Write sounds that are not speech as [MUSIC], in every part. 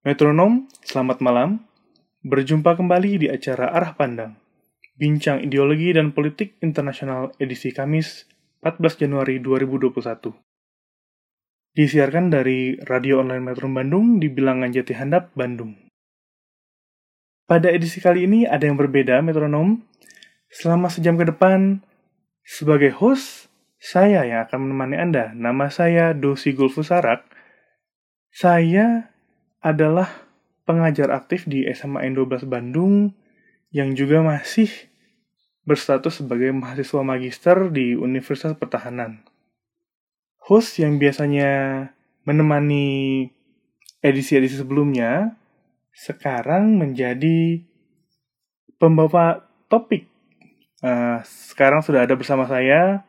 Metronom, selamat malam. Berjumpa kembali di acara Arah Pandang. Bincang ideologi dan politik internasional edisi Kamis 14 Januari 2021. Disiarkan dari Radio Online Metro Bandung di Bilangan Jati Handap, Bandung. Pada edisi kali ini ada yang berbeda, Metronom. Selama sejam ke depan, sebagai host, saya yang akan menemani Anda. Nama saya Dosi Gulfusarak. Saya adalah pengajar aktif di SMA N12 Bandung yang juga masih berstatus sebagai mahasiswa magister di Universitas Pertahanan. Host yang biasanya menemani edisi-edisi sebelumnya sekarang menjadi pembawa topik. Uh, sekarang sudah ada bersama saya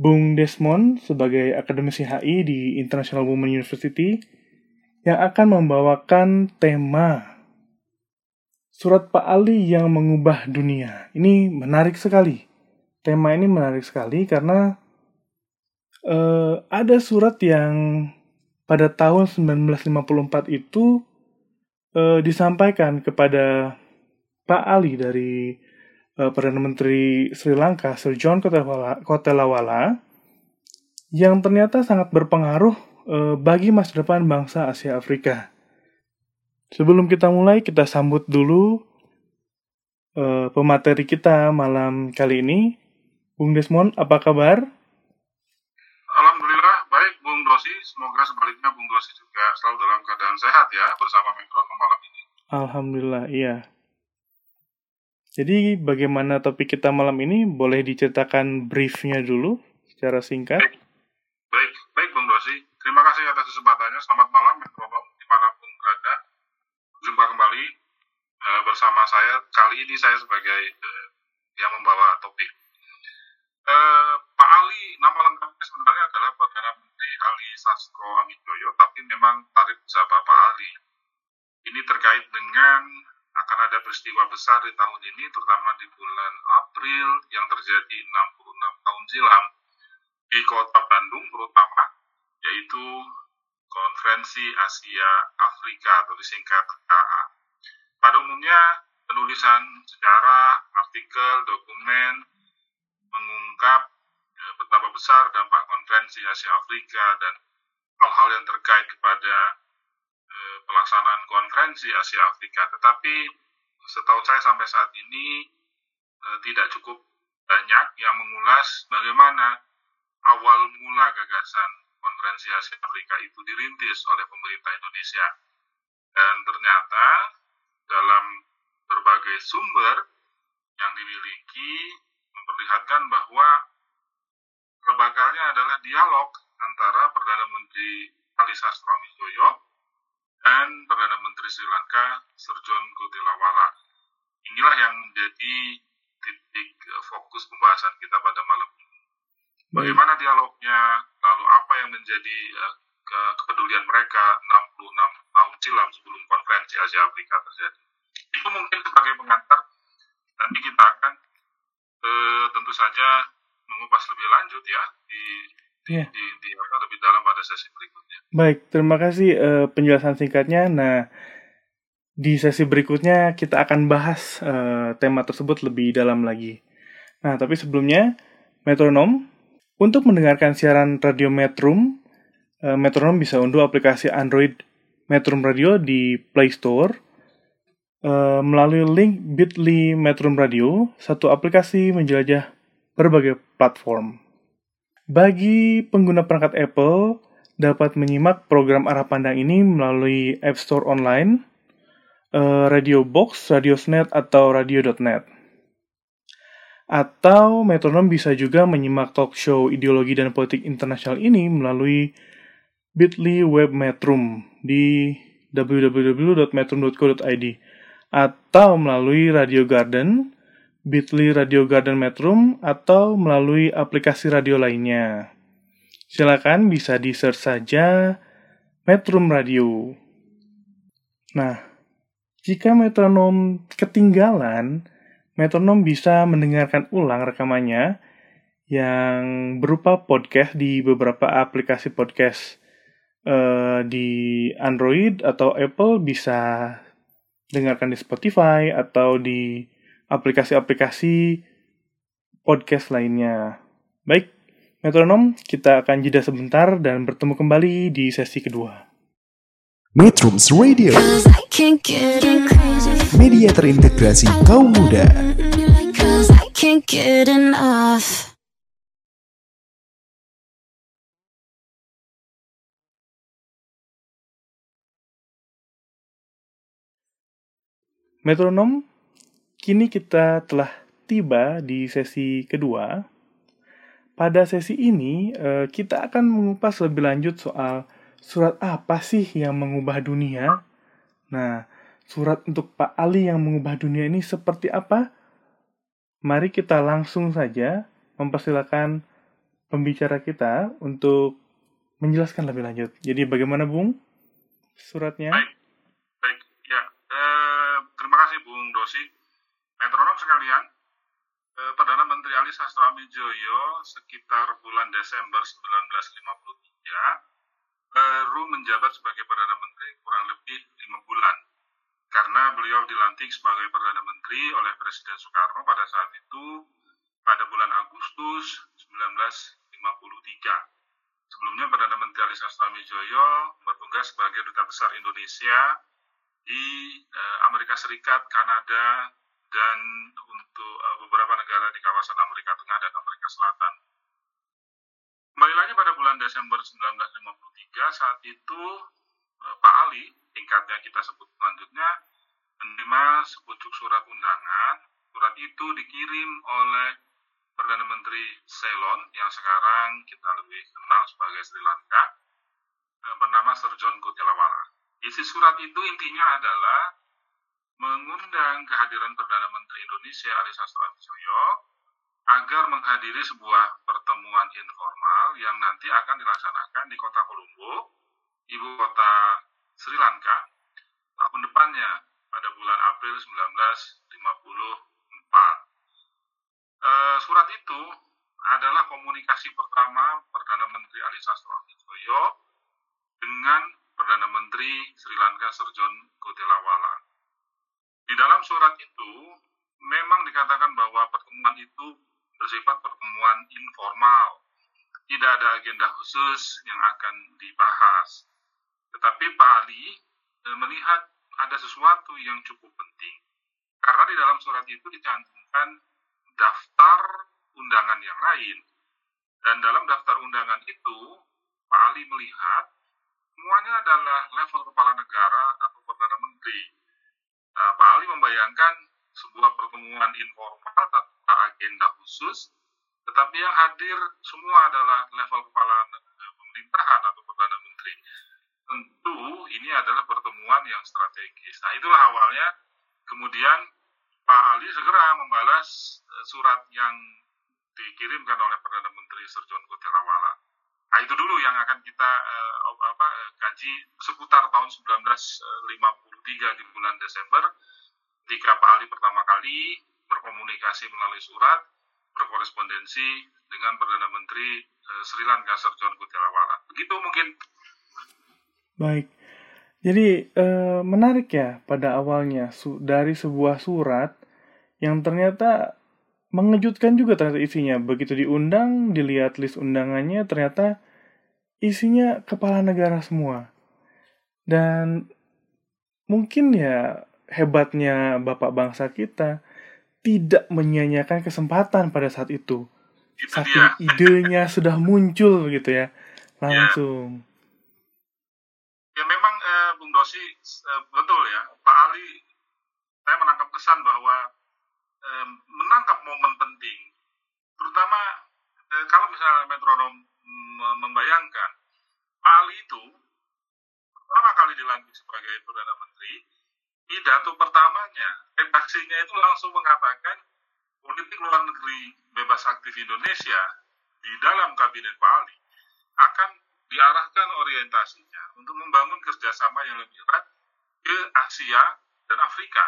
Bung Desmond sebagai akademisi HI di International Women University yang akan membawakan tema Surat Pak Ali yang mengubah dunia. Ini menarik sekali. Tema ini menarik sekali karena uh, ada surat yang pada tahun 1954 itu uh, disampaikan kepada Pak Ali dari uh, Perdana Menteri Sri Lanka, Sir John Kotelawala, yang ternyata sangat berpengaruh uh, bagi masa depan bangsa Asia Afrika. Sebelum kita mulai, kita sambut dulu uh, pemateri kita malam kali ini. Bung Desmond, apa kabar? Alhamdulillah baik Bung Dosi. Semoga sebaliknya Bung Dosi juga selalu dalam keadaan sehat ya bersama Mikronom malam ini. Alhamdulillah, iya. Jadi bagaimana topik kita malam ini? Boleh diceritakan briefnya dulu secara singkat? Bersama saya. Kali ini saya sebagai uh, yang membawa topik. Uh, Pak Ali, nama lengkapnya sebenarnya adalah Perdana Menteri Ali Sastro Amijoyo, tapi memang tarif disapa Pak Ali. Ini terkait dengan akan ada peristiwa besar di tahun ini, terutama di bulan April yang terjadi 66 tahun silam di kota Bandung terutama yaitu Konferensi Asia Afrika atau disingkat KA. Pada umumnya, penulisan sejarah, artikel, dokumen mengungkap ya, betapa besar dampak Konferensi Asia Afrika dan hal-hal yang terkait kepada eh, pelaksanaan Konferensi Asia Afrika. Tetapi setahu saya sampai saat ini eh, tidak cukup banyak yang mengulas bagaimana awal mula gagasan konferensi Asia Afrika itu dirintis oleh pemerintah Indonesia. Dan ternyata dalam berbagai sumber yang dimiliki memperlihatkan bahwa terbakarnya adalah dialog antara Perdana Menteri Ali Sastroamijoyo dan Perdana Menteri Sri Lanka Sir John. Inilah yang menjadi titik fokus pembahasan kita pada malam ini. Bagaimana dialognya, lalu apa yang menjadi uh, kepedulian mereka 66 tahun silam sebelum konferensi Asia Afrika terjadi. Itu mungkin sebagai pengantar. Nanti kita akan uh, tentu saja mengupas lebih lanjut ya di yeah. di, di apa, lebih dalam pada sesi berikutnya. Baik, terima kasih uh, penjelasan singkatnya. Nah, di sesi berikutnya kita akan bahas uh, tema tersebut lebih dalam lagi. Nah, tapi sebelumnya metronom untuk mendengarkan siaran radio Metrum, eh, Metronom bisa unduh aplikasi Android Metrum Radio di Play Store eh, melalui link bit.ly Metrum Radio, satu aplikasi menjelajah berbagai platform. Bagi pengguna perangkat Apple, dapat menyimak program arah pandang ini melalui App Store online, eh, Radio Box, Radio Snet, atau Radio.net. Atau metronom bisa juga menyimak talk show ideologi dan politik internasional ini melalui bit.ly web metrum di www.metrum.co.id atau melalui Radio Garden, bit.ly Radio Garden Metrum, atau melalui aplikasi radio lainnya. Silakan bisa di search saja Metrum Radio. Nah, jika metronom ketinggalan, metronom bisa mendengarkan ulang rekamannya yang berupa podcast di beberapa aplikasi podcast eh, di Android atau Apple bisa dengarkan di Spotify atau di aplikasi-aplikasi podcast lainnya. Baik, metronom, kita akan jeda sebentar dan bertemu kembali di sesi kedua. Metrums Radio, media terintegrasi kaum muda. Cause I can't get enough. Metronom, kini kita telah tiba di sesi kedua. Pada sesi ini, eh, kita akan mengupas lebih lanjut soal surat apa sih yang mengubah dunia. Nah, surat untuk Pak Ali yang mengubah dunia ini seperti apa? Mari kita langsung saja mempersilakan pembicara kita untuk menjelaskan lebih lanjut. Jadi bagaimana Bung suratnya? Baik, baik, ya. Eh, terima kasih Bung Dosi. Metronom sekalian, eh, Sastramidjoyo sekitar bulan Desember 1953 baru menjabat sebagai Perdana Menteri kurang lebih lima bulan. Karena beliau dilantik sebagai Perdana Menteri oleh Presiden Soekarno pada saat itu pada bulan Agustus 1953. Sebelumnya Perdana Menteri Ali Sastramidjoyo bertugas sebagai Duta Besar Indonesia di eh, Amerika Serikat, Kanada, dan untuk eh, beberapa negara di kawasan Amerika Tengah dan Amerika Selatan. Kembali pada bulan Desember 1953, saat itu eh, Pak Ali, tingkatnya kita sebut selanjutnya, menerima sepucuk surat undangan. Surat itu dikirim oleh Perdana Menteri Ceylon yang sekarang kita lebih kenal sebagai Sri Lanka, eh, bernama Sir John Kotelawala. Isi surat itu intinya adalah mengundang kehadiran Perdana Menteri Indonesia Ali Sastramidjoyo agar menghadiri sebuah pertemuan informal yang nanti akan dilaksanakan di kota Colombo, ibu kota Sri Lanka, tahun depannya pada bulan April 1954. Eh, surat itu adalah komunikasi pertama Perdana Menteri Ali Sastramidjoyo dengan Perdana Menteri Sri Lanka Sir John Kotelawala. Di dalam surat itu memang dikatakan bahwa pertemuan itu bersifat pertemuan informal. Tidak ada agenda khusus yang akan dibahas. Tetapi Pak Ali eh, melihat ada sesuatu yang cukup penting. Karena di dalam surat itu dicantumkan daftar undangan yang lain. Dan dalam daftar undangan itu, Pak Ali melihat semuanya adalah level kepala negara atau perdana menteri. Nah, Pak Ali membayangkan sebuah pertemuan informal tanpa agenda khusus, tetapi yang hadir semua adalah level kepala pemerintahan atau perdana menteri. Tentu ini adalah pertemuan yang strategis. Nah, itulah awalnya. Kemudian Pak Ali segera membalas eh, surat yang dikirimkan oleh Perdana Menteri Sir John Kotelawala. Nah, itu dulu yang akan kita eh, apa, eh, kaji seputar tahun 1953 di bulan Desember ketika Pak Ali pertama kali berkomunikasi melalui surat berkorespondensi dengan Perdana Menteri eh, Sri Lanka Sir John Kotelawala. Begitu mungkin Baik. Jadi eh, menarik ya pada awalnya su- dari sebuah surat yang ternyata mengejutkan juga ternyata isinya. Begitu diundang, dilihat list undangannya ternyata isinya kepala negara semua. Dan mungkin ya hebatnya Bapak bangsa kita tidak menyia-nyiakan kesempatan pada saat itu. Saking idenya sudah muncul gitu ya. Langsung. Ya memang eh, Bung Dosi eh, betul ya Pak Ali saya menangkap kesan bahwa menangkap momen penting, terutama eh, kalau misalnya metronom membayangkan Ali itu pertama kali dilantik sebagai perdana menteri, pidato pertamanya redaksinya itu langsung mengatakan politik luar negeri bebas aktif Indonesia di dalam kabinet Pak Ali akan diarahkan orientasinya untuk membangun kerjasama yang lebih erat ke Asia dan Afrika.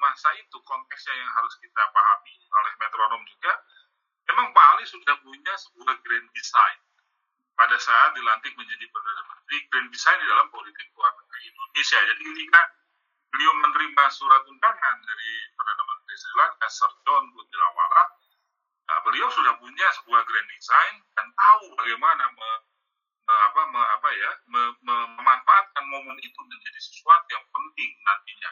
Masa itu konteksnya yang harus kita pahami oleh metronom juga, memang Pak Ali sudah punya sebuah grand design pada saat dilantik menjadi perdana menteri grand design di dalam politik luar negeri Indonesia. Jadi ketika beliau menerima surat undangan dari perdana menteri Sri Lanka Sir John Kuttilawala, Nah, beliau sudah punya sebuah grand design dan tahu bagaimana me, me, apa, me, apa ya, me, memanfaatkan momen itu menjadi sesuatu yang penting nantinya.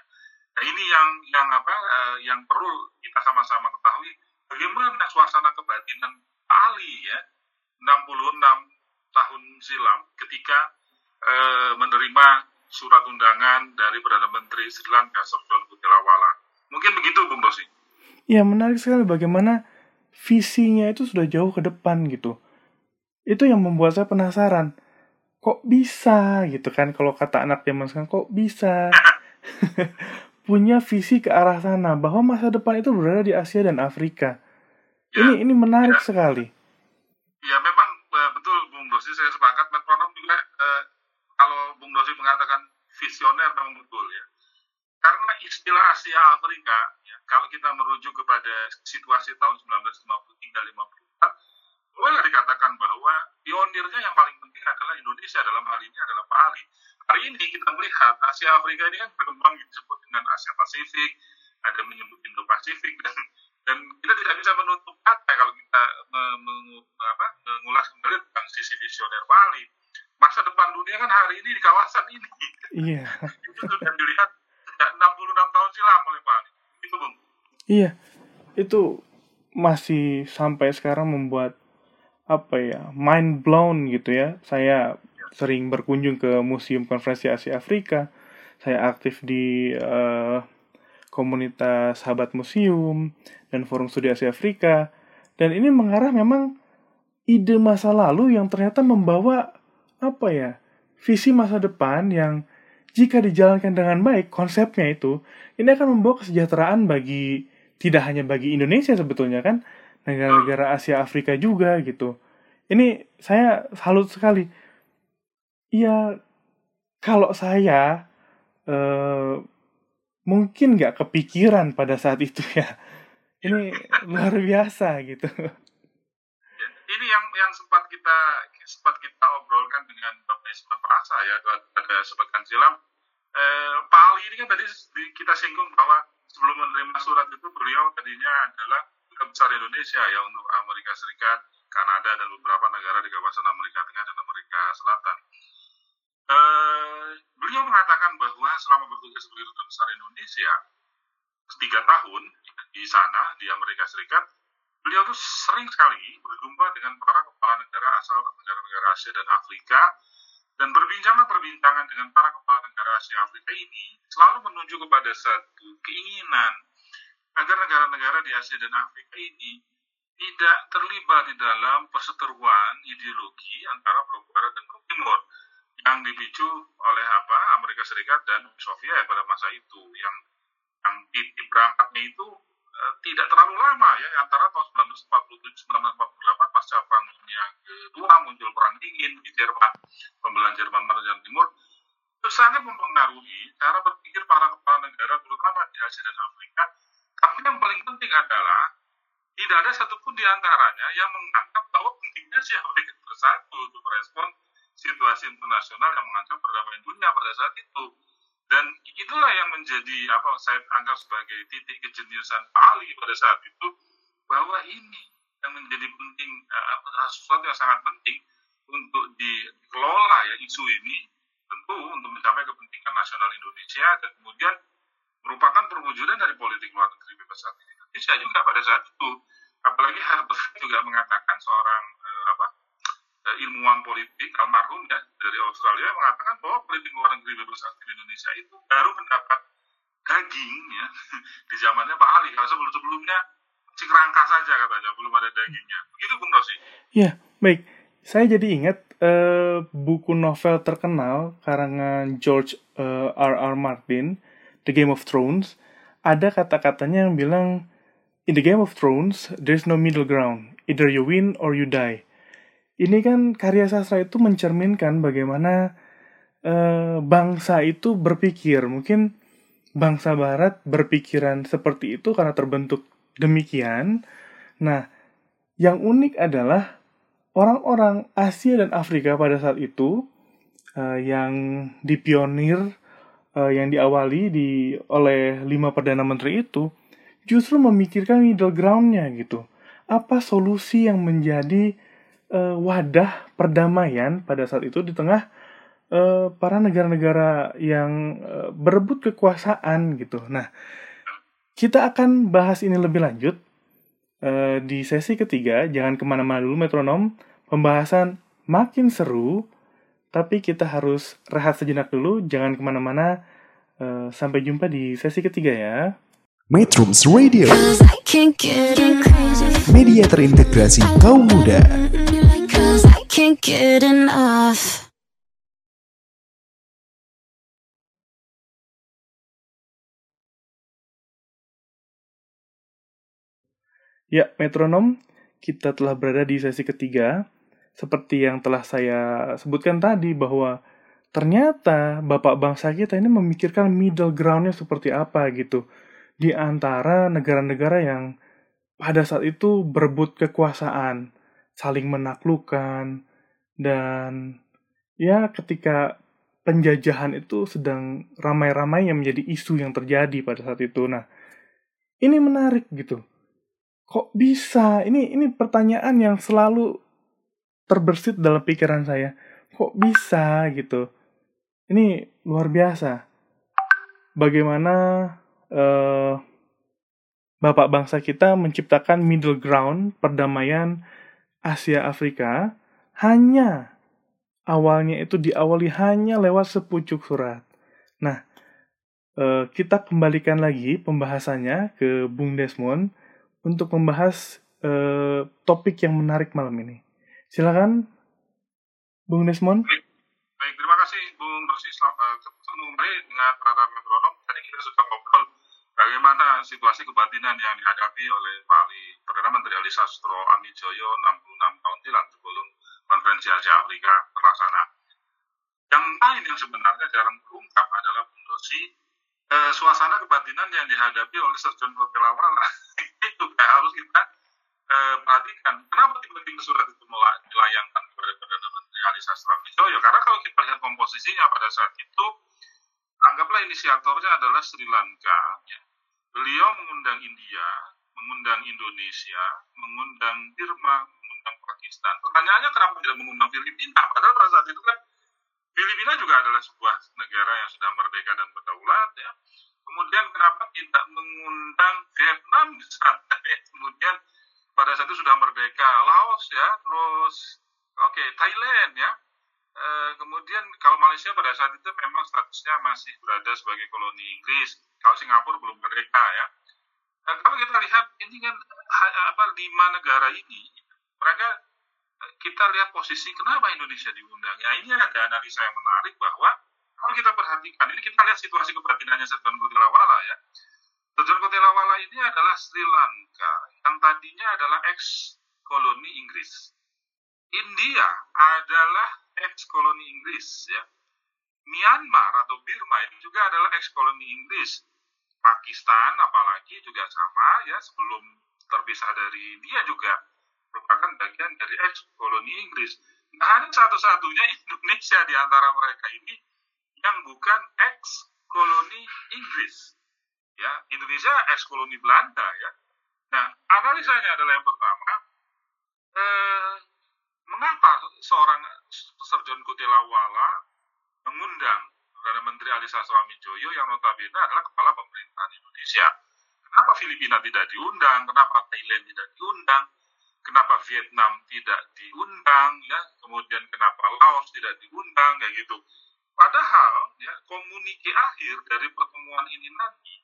Nah ini yang yang apa eh, yang perlu kita sama-sama ketahui bagaimana suasana kebatinan Ali ya 66 tahun silam ketika eh, menerima surat undangan dari Perdana Menteri Sri Lanka Sir John Kuttilawala. Mungkin begitu Bung Dosi. Ya menarik sekali bagaimana visinya itu sudah jauh ke depan gitu. Itu yang membuat saya penasaran. Kok bisa gitu kan kalau kata anak zaman sekarang kok bisa [LAUGHS] punya visi ke arah sana bahwa masa depan itu berada di Asia dan Afrika. Ini ini menarik sekali. Ya memang eh, betul Bung Dosi saya sepakat metronom juga eh, kalau Bung Dosi mengatakan visioner memang betul ya. Karena istilah Asia Afrika ya, kalau kita merujuk kepada situasi tahun 1950 hingga 54 boleh dikatakan bahwa pionirnya yang paling penting adalah Indonesia dalam hal ini adalah Pak Ali. Hari ini kita melihat Asia Afrika ini kan berkembang disebut dengan Asia Pasifik, ada menyebut Indo Pasifik dan dan kita tidak bisa menutup mata kalau kita mengu- apa, mengulas kembali tentang sisi visioner Pak Ali. Masa depan dunia kan hari ini di kawasan ini. Iya. [LAUGHS] Itu sudah dilihat sejak 66 tahun silam oleh Pak Ali. Itu Bung. Iya. Itu masih sampai sekarang membuat apa ya, mind blown gitu ya. Saya sering berkunjung ke Museum Konferensi Asia Afrika. Saya aktif di eh, komunitas sahabat museum dan forum studi Asia Afrika. Dan ini mengarah memang ide masa lalu yang ternyata membawa apa ya, visi masa depan yang jika dijalankan dengan baik konsepnya itu, ini akan membawa kesejahteraan bagi tidak hanya bagi Indonesia sebetulnya kan, negara-negara Asia Afrika juga gitu. Ini saya salut sekali. Ya kalau saya eh, mungkin nggak kepikiran pada saat itu [LAUGHS] ya. Ini luar biasa gitu. Ya, ini yang yang sempat kita sempat kita obrolkan dengan Bapak Isman Prasa ya pada sepekan silam. Eh, Pak Ali ini kan tadi di- kita singgung bahwa sebelum menerima surat itu beliau tadinya adalah duta besar Indonesia ya untuk Amerika Serikat, Kanada dan beberapa negara di kawasan Amerika Tengah dan Amerika Selatan. Eh, beliau mengatakan bahwa selama bertugas sebagai duta besar Indonesia tiga tahun di sana di Amerika Serikat beliau tuh sering sekali berjumpa dengan para kepala negara asal negara-negara Asia dan Afrika dan perbincangan-perbincangan dengan para kepala negara Asia Afrika ini selalu menuju kepada satu keinginan agar negara-negara di Asia dan Afrika ini tidak terlibat di dalam perseteruan ideologi antara blok barat dan blok timur yang dipicu oleh apa Amerika Serikat dan Soviet pada masa itu yang yang titik berangkatnya itu eh, tidak terlalu lama ya antara tahun 1947 1948 pasca perang dunia kedua muncul perang dingin di Jerman pembelahan Jerman Barat dan Timur. Itu sangat mempengaruhi cara berpikir para kepala negara terutama di Asia dan Afrika. Tapi yang paling penting adalah tidak ada satupun di antaranya yang menganggap bahwa pentingnya si Afrika bersatu untuk merespon situasi internasional yang mengancam perdamaian dunia pada saat itu. Dan itulah yang menjadi apa saya anggap sebagai titik kejeniusan Pak Ali pada saat itu bahwa ini yang menjadi penting uh, sesuatu yang sangat penting untuk dikelola ya isu ini tentu untuk mencapai kepentingan nasional Indonesia dan kemudian merupakan perwujudan dari politik luar negeri bebas aktif Indonesia juga pada saat itu. Apalagi Herbert juga mengatakan seorang eh, apa ilmuwan politik almarhum ya dari Australia mengatakan bahwa politik luar negeri bebas aktif Indonesia itu baru mendapat daging ya [LAUGHS] di zamannya Pak Ali kalau sebelum sebelumnya masih kerangka saja katanya belum ada dagingnya begitu Bung Rosi Ya, baik. Saya jadi ingat eh, buku novel terkenal karangan George eh, R. R. Martin, The Game of Thrones. Ada kata-katanya yang bilang, In the Game of Thrones, there's no middle ground. Either you win or you die. Ini kan karya sastra itu mencerminkan bagaimana eh, bangsa itu berpikir. Mungkin bangsa Barat berpikiran seperti itu karena terbentuk demikian. Nah, yang unik adalah orang-orang Asia dan Afrika pada saat itu eh, yang dipionir, eh, yang diawali di oleh lima perdana menteri itu justru memikirkan middle ground-nya gitu. Apa solusi yang menjadi eh, wadah perdamaian pada saat itu di tengah eh, para negara-negara yang eh, berebut kekuasaan gitu. Nah, kita akan bahas ini lebih lanjut Eh, di sesi ketiga, jangan ke mana-mana dulu metronom, pembahasan makin seru, tapi kita harus rehat sejenak dulu, jangan ke mana-mana, Eh, sampai jumpa di sesi ketiga ya. Metrums Radio, media terintegrasi kaum muda. Can't get enough. Ya, metronom, kita telah berada di sesi ketiga. Seperti yang telah saya sebutkan tadi bahwa ternyata bapak bangsa kita ini memikirkan middle ground-nya seperti apa gitu. Di antara negara-negara yang pada saat itu berebut kekuasaan, saling menaklukkan, dan ya ketika penjajahan itu sedang ramai-ramai yang menjadi isu yang terjadi pada saat itu. Nah, ini menarik gitu kok bisa? Ini ini pertanyaan yang selalu terbersit dalam pikiran saya. Kok bisa gitu? Ini luar biasa. Bagaimana eh, bapak bangsa kita menciptakan middle ground perdamaian Asia Afrika hanya awalnya itu diawali hanya lewat sepucuk surat. Nah, eh, kita kembalikan lagi pembahasannya ke Bung Desmond untuk membahas eh, topik yang menarik malam ini. Silakan, Bung Desmond. Baik, terima kasih Bung Rosi. Selam- eh, Ketemu kembali dengan para metronom. Tadi kita sudah ngobrol bagaimana situasi kebatinan yang dihadapi oleh Pak Ali, Perdana Menteri Ali Sastro Amijoyo 66 tahun silam sebelum konferensi Asia Afrika terlaksana. Yang lain yang sebenarnya jarang terungkap adalah Bung Rosi, eh, suasana kebatinan yang dihadapi oleh Serjon Kotelawala [LAUGHS] itu harus kita eh, perhatikan. Kenapa tiba-tiba surat itu dilayangkan kepada Perdana Menteri Ali Sastro Amijoyo? Karena kalau kita lihat komposisinya pada saat itu, anggaplah inisiatornya adalah Sri Lanka. Ya. Beliau mengundang India, mengundang Indonesia, mengundang Burma, mengundang Pakistan. Pertanyaannya kenapa tidak mengundang Filipina? Padahal pada saat itu kan Filipina juga adalah sebuah negara yang sudah merdeka dan berdaulat. Ya. Kemudian kenapa tidak mengundang Vietnam misalnya? ya. Kemudian pada saat itu sudah merdeka Laos ya, terus oke Thailand ya. Eh, kemudian kalau Malaysia pada saat itu memang statusnya masih berada sebagai koloni Inggris. Kalau Singapura belum merdeka ya. Dan kalau kita lihat ini kan apa lima negara ini mereka eh, kita lihat posisi kenapa Indonesia diundang. Ya ini ada analisa yang menarik bahwa kalau kita perhatikan ini kita lihat situasi kebatinannya Serdan Kotelawala ya. Serdan Kotelawala ini adalah Sri Lanka yang tadinya adalah ex koloni Inggris. India adalah ex koloni Inggris ya. Myanmar atau Burma ini juga adalah ex koloni Inggris. Pakistan apalagi juga sama ya sebelum terpisah dari India juga merupakan bagian dari ex koloni Inggris. Nah, hanya satu-satunya [LAUGHS] Indonesia di antara mereka ini yang bukan ex koloni Inggris. Ya, Indonesia ex koloni Belanda ya. Nah, analisanya adalah yang pertama, eh, mengapa seorang Serjon Kutilawala mengundang Perdana Menteri Ali Sastroamijoyo yang notabene adalah kepala pemerintahan Indonesia. Kenapa Filipina tidak diundang? Kenapa Thailand tidak diundang? Kenapa Vietnam tidak diundang? Ya, kemudian kenapa Laos tidak diundang? Kayak gitu. Padahal ya komunike akhir dari pertemuan ini nanti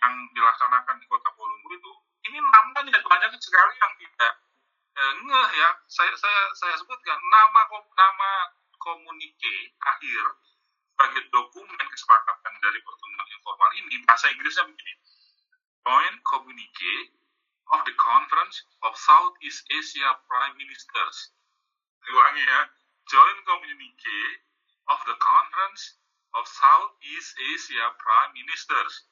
yang dilaksanakan di kota Bolungur itu ini namanya banyak sekali yang tidak eh, ngeh ya saya saya saya sebutkan nama nama komunike akhir sebagai dokumen kesepakatan dari pertemuan informal ini bahasa Inggrisnya begini. Joint Communique of the Conference of Southeast Asia Prime Ministers. Diulangi ya. Joint Communique of the Conference of Southeast Asia Prime Ministers.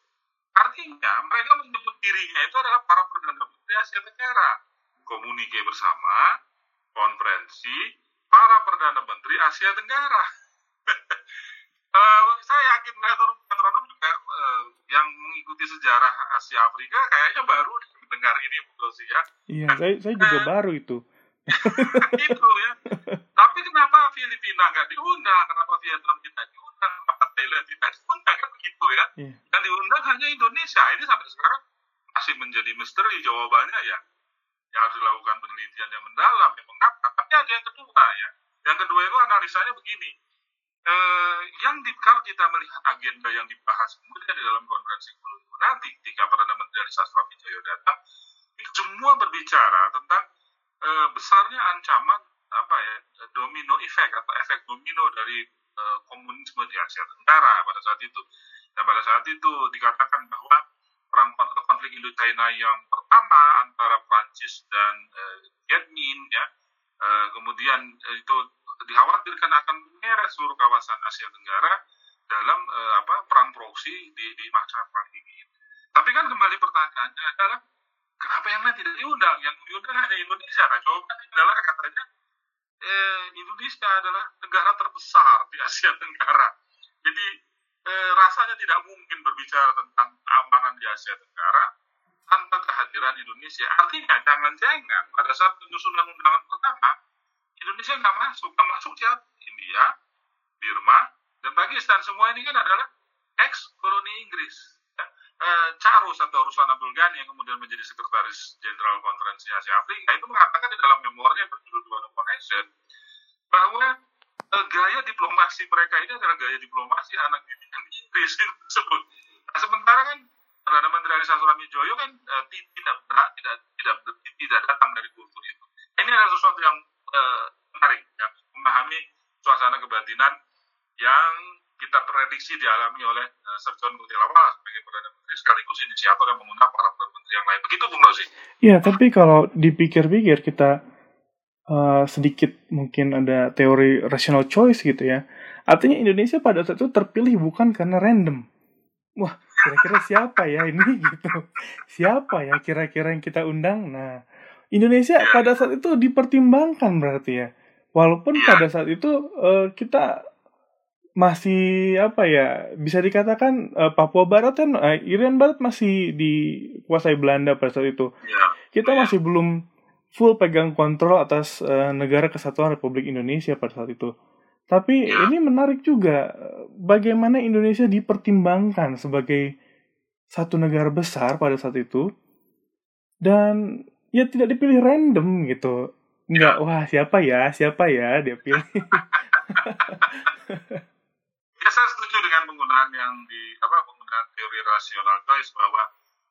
Artinya mereka menyebut dirinya itu adalah para perdana menteri Asia Tenggara. Komunike bersama konferensi para perdana menteri Asia Tenggara Eh, saya yakin metronom juga eh, yang mengikuti sejarah Asia Afrika kayaknya baru dengar ini Bu Rosi ya. Iya, saya, saya juga baru itu. [LAUGHS] itu ya. Tapi kenapa Filipina nggak diundang? Kenapa Vietnam tidak diundang? Kenapa Thailand tidak diundang? Kan begitu ya. Iya. yang diundang hanya Indonesia. Ini sampai sekarang masih menjadi misteri jawabannya ya. Yang harus dilakukan penelitian yang mendalam yang mengapa tapi ada yang kedua ya. Yang kedua itu analisanya begini eh, yang di, kalau kita melihat agenda yang dibahas kemudian di dalam konferensi Kolombo nanti ketika Perdana Menteri Ali Sastro Wijoyo datang semua berbicara tentang eh, besarnya ancaman apa ya domino effect atau efek domino dari eh, komunisme di Asia Tenggara pada saat itu. Dan pada saat itu dikatakan bahwa perang kon- konflik Indo-China yang pertama antara Prancis dan eh, Viet Minh ya eh, kemudian itu dikhawatirkan akan menyeret seluruh kawasan Asia Tenggara dalam eh, apa perang proksi di, di perang dingin. Tapi kan kembali pertanyaannya adalah kenapa yang lain tidak diundang? Yang diundang hanya Indonesia. Nah, jawabannya adalah katanya eh, Indonesia adalah negara terbesar di Asia Tenggara. Jadi eh, rasanya tidak mungkin berbicara tentang keamanan di Asia Tenggara tanpa kehadiran Indonesia. Artinya jangan-jangan pada saat penyusunan undangan pertama Indonesia nggak masuk, nggak masuk siapa? India, Birma, dan Pakistan. Semua ini kan adalah ex koloni Inggris. Ya. Charles atau Ruslan Abdul Ghani yang kemudian menjadi sekretaris jenderal konferensi Asia Afrika itu mengatakan di dalam memorinya yang berjudul Dual Nation bahwa eh, gaya diplomasi mereka ini adalah gaya diplomasi anak didikan Inggris itu disebut. Nah, sementara kan Perdana Menteri Ali Sastro Joyo kan ti- tidak tidak tidak tidak datang dari kultur itu. Ini adalah sesuatu yang menarik ya, memahami suasana kebatinan yang kita prediksi dialami oleh uh, Sir John Kutilawa sebagai Perdana Menteri sekaligus inisiator yang mengundang para Perdana Menteri yang lain. Begitu Bung Rosi. Iya, tapi kalau dipikir-pikir kita eh, sedikit mungkin ada teori rational choice gitu ya. Artinya Indonesia pada saat itu terpilih bukan karena random. Wah, kira-kira siapa ya ini [LAUGHS] gitu. Siapa ya kira-kira yang kita undang? Nah, Indonesia pada saat itu dipertimbangkan berarti ya. Walaupun pada saat itu eh, kita masih apa ya bisa dikatakan eh, Papua Barat kan eh, Irian Barat masih dikuasai Belanda pada saat itu Ya. kita masih belum full pegang kontrol atas eh, negara kesatuan Republik Indonesia pada saat itu. Tapi ini menarik juga bagaimana Indonesia dipertimbangkan sebagai satu negara besar pada saat itu dan ya tidak dipilih random gitu. Enggak, wah siapa ya, siapa ya? Dia pilih. [LAUGHS] Ya saya setuju dengan penggunaan yang di apa penggunaan teori rasional choice bahwa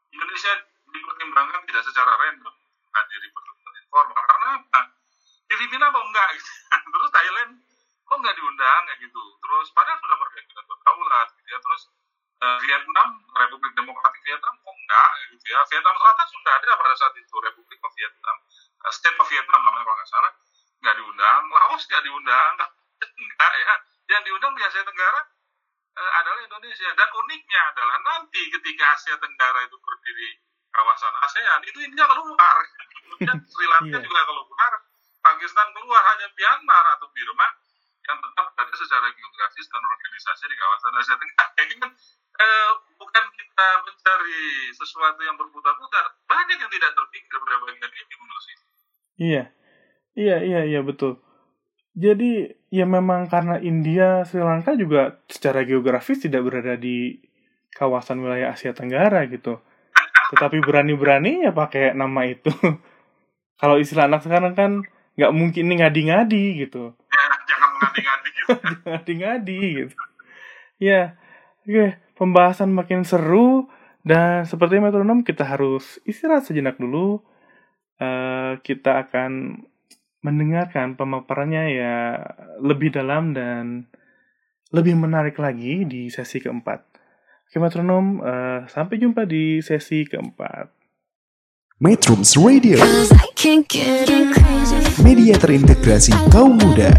Indonesia dipertimbangkan tidak secara random. Hadir di pertemuan informal karena apa? Filipina kok enggak? Gitu. [LAUGHS] terus Thailand kok enggak diundang? Kayak gitu. Terus padahal sudah merdeka dan berdaulat gitu ya. Terus eh, Vietnam Republik Demokratik Vietnam kok enggak? Gitu ya. Vietnam Selatan sudah ada pada saat itu Republik Vietnam State of Vietnam namanya kalau nggak salah. Nggak diundang. Laos nggak diundang. Enggak [LAUGHS] ya. Yang diundang di Asia Tenggara eh, adalah Indonesia. Dan uniknya adalah nanti ketika Asia Tenggara itu berdiri kawasan ASEAN itu India keluar. Kemudian [LAUGHS] Sri Lanka Iya. juga keluar. Pakistan keluar. Hanya Myanmar atau Birma yang tetap ada secara geografis dan organisasi di kawasan Asia Tenggara. Ini kan eh, bukan kita mencari sesuatu yang berputar-putar. Banyak yang tidak terpikir pada bagian ini menurut saya Iya, iya, iya, iya betul. Jadi ya memang karena India, Sri Lanka juga secara geografis tidak berada di kawasan wilayah Asia Tenggara gitu. Tetapi berani-berani ya pakai nama itu. [LAUGHS] Kalau istilah anak sekarang kan nggak mungkin ini ngadi-ngadi gitu. [LAUGHS] jangan mengadi-ngadi gitu [LAUGHS] ngadi-ngadi gitu. Ya, oke, pembahasan makin seru Dan seperti metronom kita harus istirahat sejenak dulu. Eh, kita akan mendengarkan pemaparannya ya lebih dalam dan lebih menarik lagi di sesi keempat. Oke metronom, eh, sampai jumpa di sesi keempat. Metrums Radio, Cause I can't get enough. media terintegrasi kaum muda.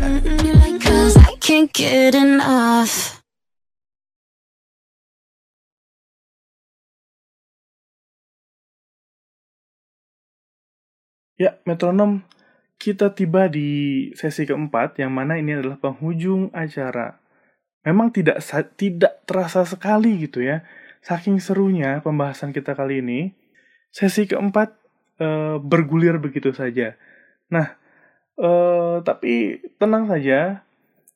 Ya, metronom, kita tiba di sesi keempat yang mana ini adalah penghujung acara. Memang tidak tidak terasa sekali gitu ya. Saking serunya pembahasan kita kali ini, sesi keempat eh, bergulir begitu saja. Nah, eh, tapi tenang saja,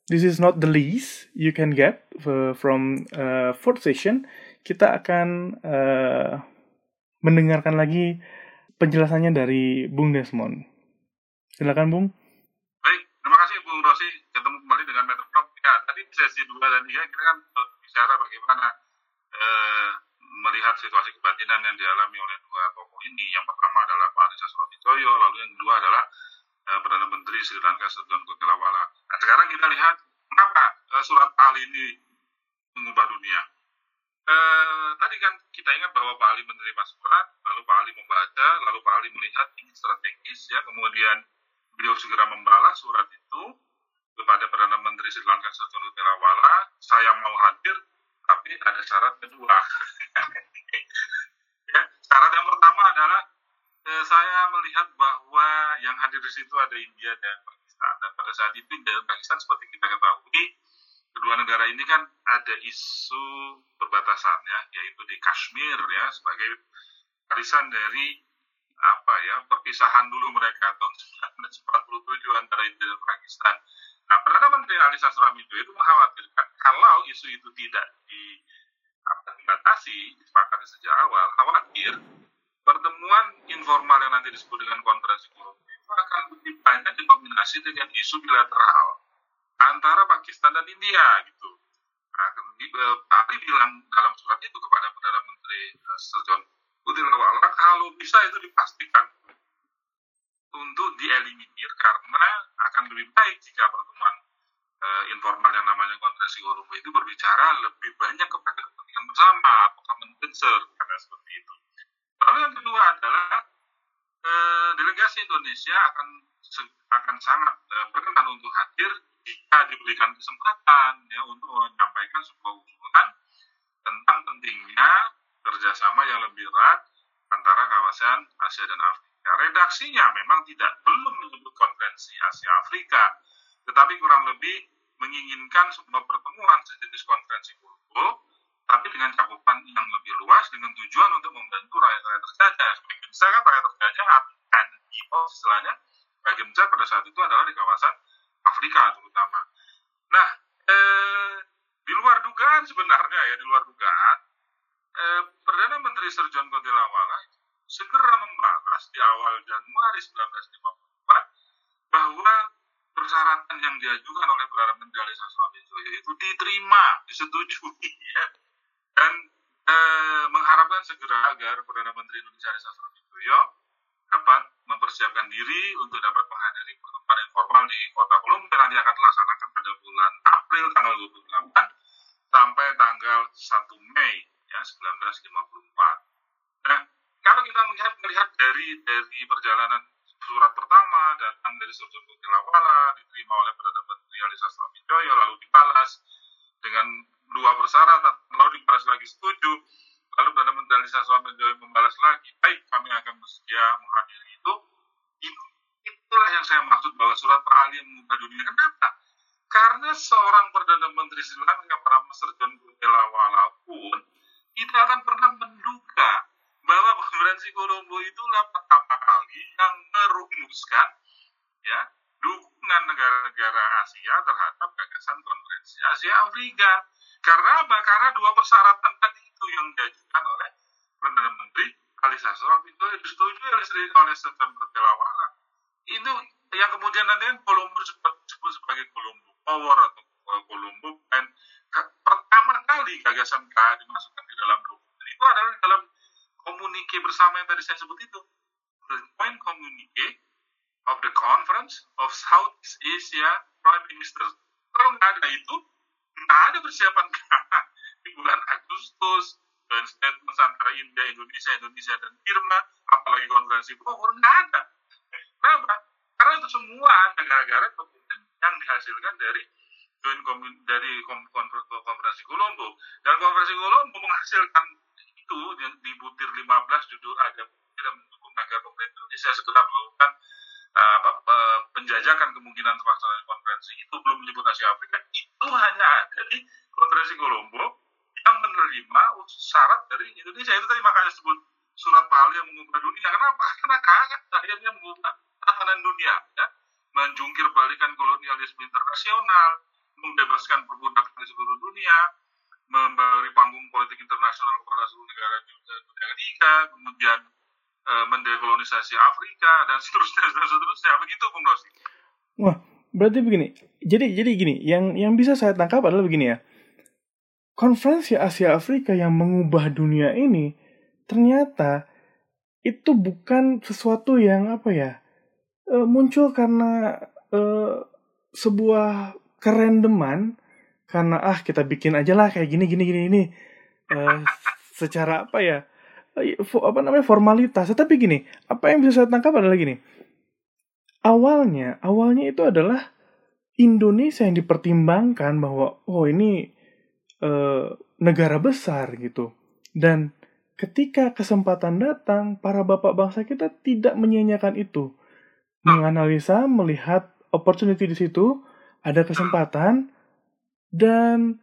this is not the least you can get uh, from uh, fourth session. Kita akan uh, mendengarkan lagi penjelasannya dari Bung Desmond. Silakan Bung. Baik, terima kasih Bung Rosi. Ketemu kembali dengan Metroprom. Ya, tadi sesi 2 dan 3 kita kan eh, bicara bagaimana eh, melihat situasi kebatinan yang dialami oleh dua tokoh ini. Yang pertama adalah Pak Anissa Soeharto lalu yang kedua adalah eh, Perdana Menteri Sri Lanka Sedon Kotelawala. Nah, sekarang kita lihat mengapa eh, surat Al ini mengubah dunia. Eh, tadi kan kita ingat bahwa Pak Ali menerima surat, lalu Pak Ali membaca, lalu Pak Ali melihat ini strategis ya, kemudian beliau segera membalas surat itu kepada Perdana Menteri Sri Lanka Sedon Kotelawala, saya mau hadir, tapi ada syarat kedua. [LAUGHS] ya, syarat yang pertama adalah eh, saya melihat bahwa yang hadir di situ ada India dan Pakistan. Dan pada saat itu India dan Pakistan seperti kita ketahui, kedua negara ini kan ada isu perbatasan ya, yaitu di Kashmir ya sebagai warisan dari apa ya perpisahan dulu mereka tahun 1947 antara India dan Pakistan. Nah, Perdana Menteri Ali Sastroamidjo itu mengkhawatirkan kalau isu itu tidak di apa, dibatasi, disepakati sejak awal, khawatir pertemuan informal yang nanti disebut dengan konferensi Colombo itu akan lebih banyak dikombinasi dengan isu bilateral antara Pakistan dan India gitu. Nah, Ali bilang dalam surat itu kepada Perdana Menteri eh, Sir John Kutilawala kalau bisa itu dipastikan untuk dieliminir karena akan lebih baik jika pertemuan eh, informal yang namanya konferensi Colombo itu berbicara lebih banyak kepada kepentingan bersama atau common concern karena seperti itu. Lalu yang kedua adalah eh, delegasi Indonesia akan akan sangat berkenan untuk hadir jika diberikan kesempatan ya untuk menyampaikan sebuah usulan tentang pentingnya kerjasama yang lebih erat antara kawasan Asia dan Afrika. Redaksinya memang tidak belum menyebut konferensi Asia Afrika, tetapi kurang lebih menginginkan sebuah pertemuan sejenis konferensi Colombo, tapi dengan cakupan yang lebih luas dengan tujuan untuk membantu rakyat-rakyat terjajah. Sebagian besar kan rakyat terjajah akan istilahnya bagian besar pada saat itu adalah di kawasan Afrika terutama. Nah, eh, di luar dugaan sebenarnya ya, di luar dugaan, eh, Perdana Menteri Sir John Kotilawala segera membalas di awal Januari 1954 bahwa persyaratan yang diajukan oleh Perdana Menteri Ali Sastroamidjo itu diterima, disetujui [LAUGHS] ya. Dan eh, mengharapkan segera agar Perdana Menteri Indonesia Ali Sastroamidjo dapat mempersiapkan diri untuk dapat pertemuan informal di kota yang nanti akan dilaksanakan pada bulan April tanggal 28 sampai tanggal 1 Mei ya 1954. Nah, kalau kita melihat melihat dari dari perjalanan surat pertama datang dari Surjun Kutilawala diterima oleh Perdana Menteri Ali Sastroamidjojo lalu dibalas dengan dua persyaratan lalu dibalas lagi setuju lalu Perdana Menteri Ali Sastroamidjojo membalas lagi baik kami akan bersedia menghadiri yang saya maksud bahwa surat Pak Ali yang mengubah dunia kenapa karena seorang Perdana Menteri Sri Lanka bernama Sir John Kutilawala pun akan pernah menduga bahwa konferensi Colombo itulah pertama kali yang merumuskan ya dukungan negara-negara Asia terhadap gagasan konferensi Asia Afrika. Karena apa? Karena dua persyaratan tadi itu yang diajukan oleh Perdana Menteri Ali Sastroamidjo itu disetujui oleh Sri oleh Berkelawala. Itu yang kemudian nanti kan Colombo disebut, sebagai Colombo Power atau Colombo Plan. Ke- Pertama kali gagasan KA dimasukkan di dalam dokumen itu adalah dalam komunike bersama yang tadi saya sebut itu. The joint communique of the Conference of Southeast Asia Prime Minister. Kalau nggak ada itu, nggak ada persiapan [LAUGHS] di bulan Agustus dan statement antara India, Indonesia, Indonesia dan Irma, apalagi konferensi Bogor nggak ada. Kenapa? Karena itu semua gara-gara yang dihasilkan dari commun- dari konferensi Colombo dan konferensi Colombo menghasilkan itu di butir 15 judul ada tidak mendukung agar pemerintah Indonesia segera melakukan uh, apa, penjajakan kemungkinan pelaksanaan konferensi itu belum menyebut Asia Afrika. Itu hanya ada di konferensi Colombo yang menerima syarat dari Indonesia. Itu tadi makanya disebut surat Pali yang mengubah dunia. Kenapa? Karena kagak akhirnya mengubah tatanan dunia ya menjungkir balikan kolonialisme internasional membebaskan perbudakan di seluruh dunia memberi panggung politik internasional kepada seluruh negara negara tiga kemudian eh, mendekolonisasi Afrika dan seterusnya dan seterusnya begitu Bung Rosi Wah, berarti begini. Jadi jadi gini, yang yang bisa saya tangkap adalah begini ya. Konferensi Asia Afrika yang mengubah dunia ini ternyata itu bukan sesuatu yang apa ya eh, muncul karena eh, sebuah kerandoman karena ah kita bikin aja lah kayak gini gini gini ini Eh, secara apa ya apa namanya formalitas. Tetapi gini apa yang bisa saya tangkap adalah gini. Awalnya awalnya itu adalah Indonesia yang dipertimbangkan bahwa oh ini eh, negara besar gitu. Dan ketika kesempatan datang para bapak bangsa kita tidak menyia-nyiakan itu menganalisa melihat opportunity di situ ada kesempatan dan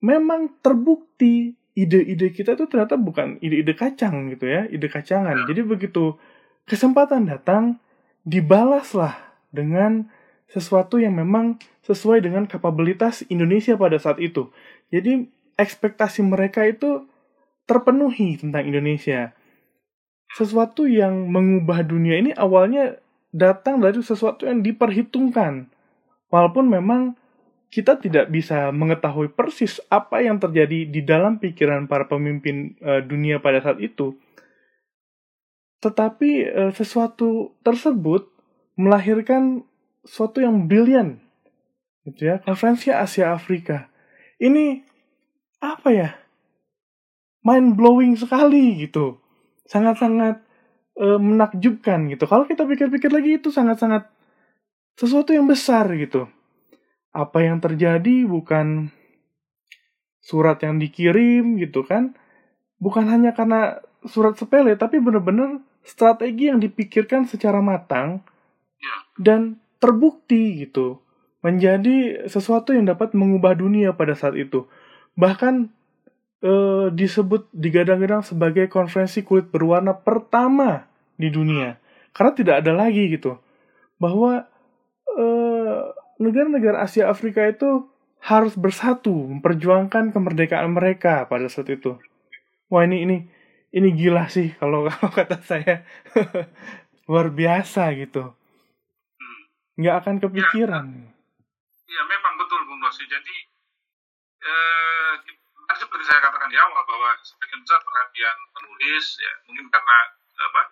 memang terbukti ide-ide kita itu ternyata bukan ide-ide kacang gitu ya ide kacangan jadi begitu kesempatan datang dibalaslah dengan sesuatu yang memang sesuai dengan kapabilitas Indonesia pada saat itu. Jadi ekspektasi mereka itu terpenuhi tentang Indonesia. Sesuatu yang mengubah dunia ini awalnya datang dari sesuatu yang diperhitungkan. Walaupun memang kita tidak bisa mengetahui persis apa yang terjadi di dalam pikiran para pemimpin eh, dunia pada saat itu. Tetapi eh, sesuatu tersebut melahirkan sesuatu yang brilian. Gitu ya, konferensi Asia Afrika. Ini apa ya? Mind blowing sekali gitu. Sangat-sangat eh, menakjubkan gitu. Kalau kita pikir-pikir lagi itu sangat-sangat sesuatu yang besar gitu. Apa yang terjadi bukan surat yang dikirim gitu kan. Bukan hanya karena surat sepele tapi benar-benar strategi yang dipikirkan secara matang ya dan terbukti gitu menjadi sesuatu yang dapat mengubah dunia pada saat itu bahkan eh, disebut digadang-gadang sebagai konferensi kulit berwarna pertama di dunia. Karena tidak ada lagi gitu. Bahwa eh, negara-negara Asia Afrika itu harus bersatu memperjuangkan kemerdekaan mereka pada saat itu. Wah ini ini ini gila sih kalau [LAUGHS] kalau kata saya. [LAUGHS] Luar biasa gitu. Nggak akan kepikiran. Ya memang betul Bung Rosi. Jadi eh, seperti saya katakan di awal bahwa sebagian besar perhatian penulis ya mungkin karena apa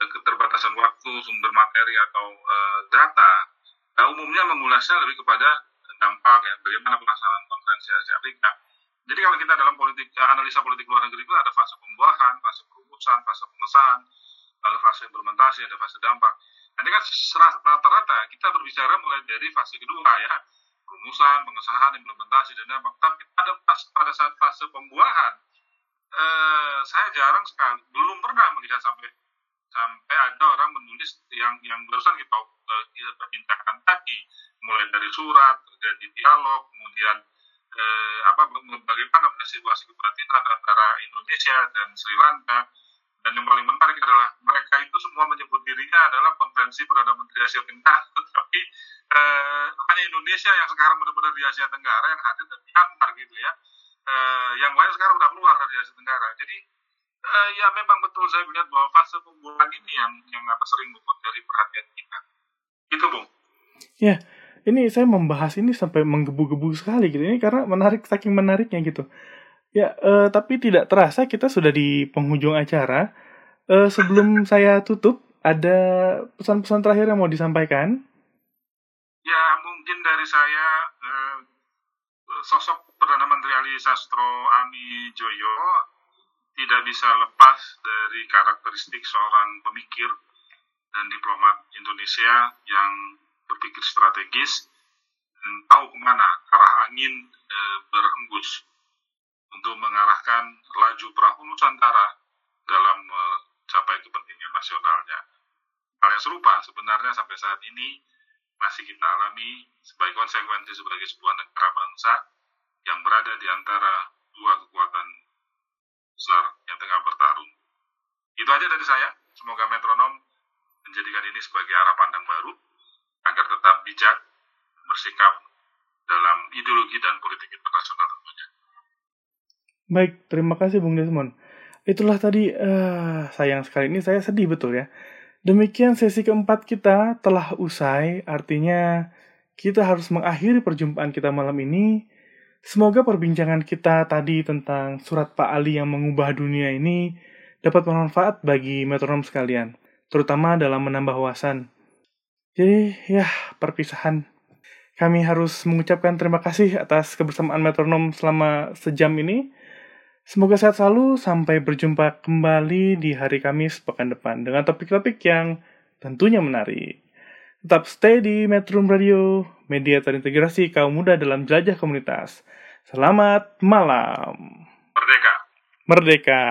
keterbatasan waktu, sumber materi atau eh, data, eh, umumnya mengulasnya lebih kepada dampak ya bagaimana pelaksanaan konferensi Asia Afrika. Jadi kalau kita dalam politik eh, analisa politik luar negeri itu ada fase pembuahan, fase perumusan, fase pengesahan, lalu fase implementasi, ada fase dampak. Nanti kan rata-rata kita berbicara mulai dari fase kedua ya, perumusan, pengesahan, implementasi dan dampak. Tapi pada pas- pada saat fase pembuahan, eh, saya jarang sekali, belum pernah melihat sampai sampai ada orang menulis yang yang barusan kita eh, kita perbincangkan tadi, mulai dari surat, dari dialog, kemudian eh, apa bagaimana situasi keprihatinan antara Indonesia dan Sri Lanka. Dan yang paling menarik adalah mereka itu semua menyebut dirinya adalah konferensi Perdana Menteri Asia Tenggara. Tetapi eh, hanya Indonesia yang sekarang benar-benar di Asia Tenggara yang hadir dan Myanmar gitu ya. Eh, yang lain sekarang udah keluar dari Asia Tenggara. Jadi eh, ya memang betul saya melihat bahwa fase pembuahan ini yang yang apa sering luput dari perhatian kita. Gitu Bung. Ya ini saya membahas ini sampai menggebu-gebu sekali gitu. Ini karena menarik saking menariknya gitu. Ya, eh, tapi tidak terasa kita sudah di penghujung acara. Eh, sebelum saya tutup, ada pesan-pesan terakhir yang mau disampaikan? Ya, mungkin dari saya eh, sosok Perdana Menteri Ali Sastro Ami Joyo tidak bisa lepas dari karakteristik seorang pemikir dan diplomat Indonesia yang berpikir strategis dan tahu ke mana arah angin eh, berhembus untuk mengarahkan laju perahu Nusantara dalam mencapai kepentingan nasionalnya. Hal yang serupa sebenarnya sampai saat ini masih kita alami sebagai konsekuensi sebagai sebuah negara bangsa yang berada di antara dua kekuatan besar yang tengah bertarung. Itu aja dari saya. Semoga metronom menjadikan ini sebagai arah pandang baru agar tetap bijak bersikap dalam ideologi dan politik internasional tentunya. Baik, terima kasih Bung Desmond. Itulah tadi, eh, sayang sekali ini saya sedih betul ya. Demikian sesi keempat kita telah usai, artinya kita harus mengakhiri perjumpaan kita malam ini. Semoga perbincangan kita tadi tentang surat Pak Ali yang mengubah dunia ini dapat bermanfaat bagi metronom sekalian, terutama dalam menambah wawasan. Jadi, ya, perpisahan. Kami harus mengucapkan terima kasih atas kebersamaan metronom selama sejam ini. Semoga sehat selalu sampai berjumpa kembali di hari Kamis pekan depan dengan topik-topik yang tentunya menarik. Tetap stay di Metro Radio, media terintegrasi kaum muda dalam jelajah komunitas. Selamat malam. Merdeka! Merdeka.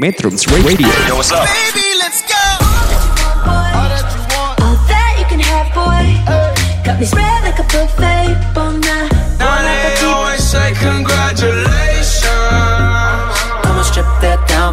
Metro Radio. All that you can have, boy. Got me spread like a buffet.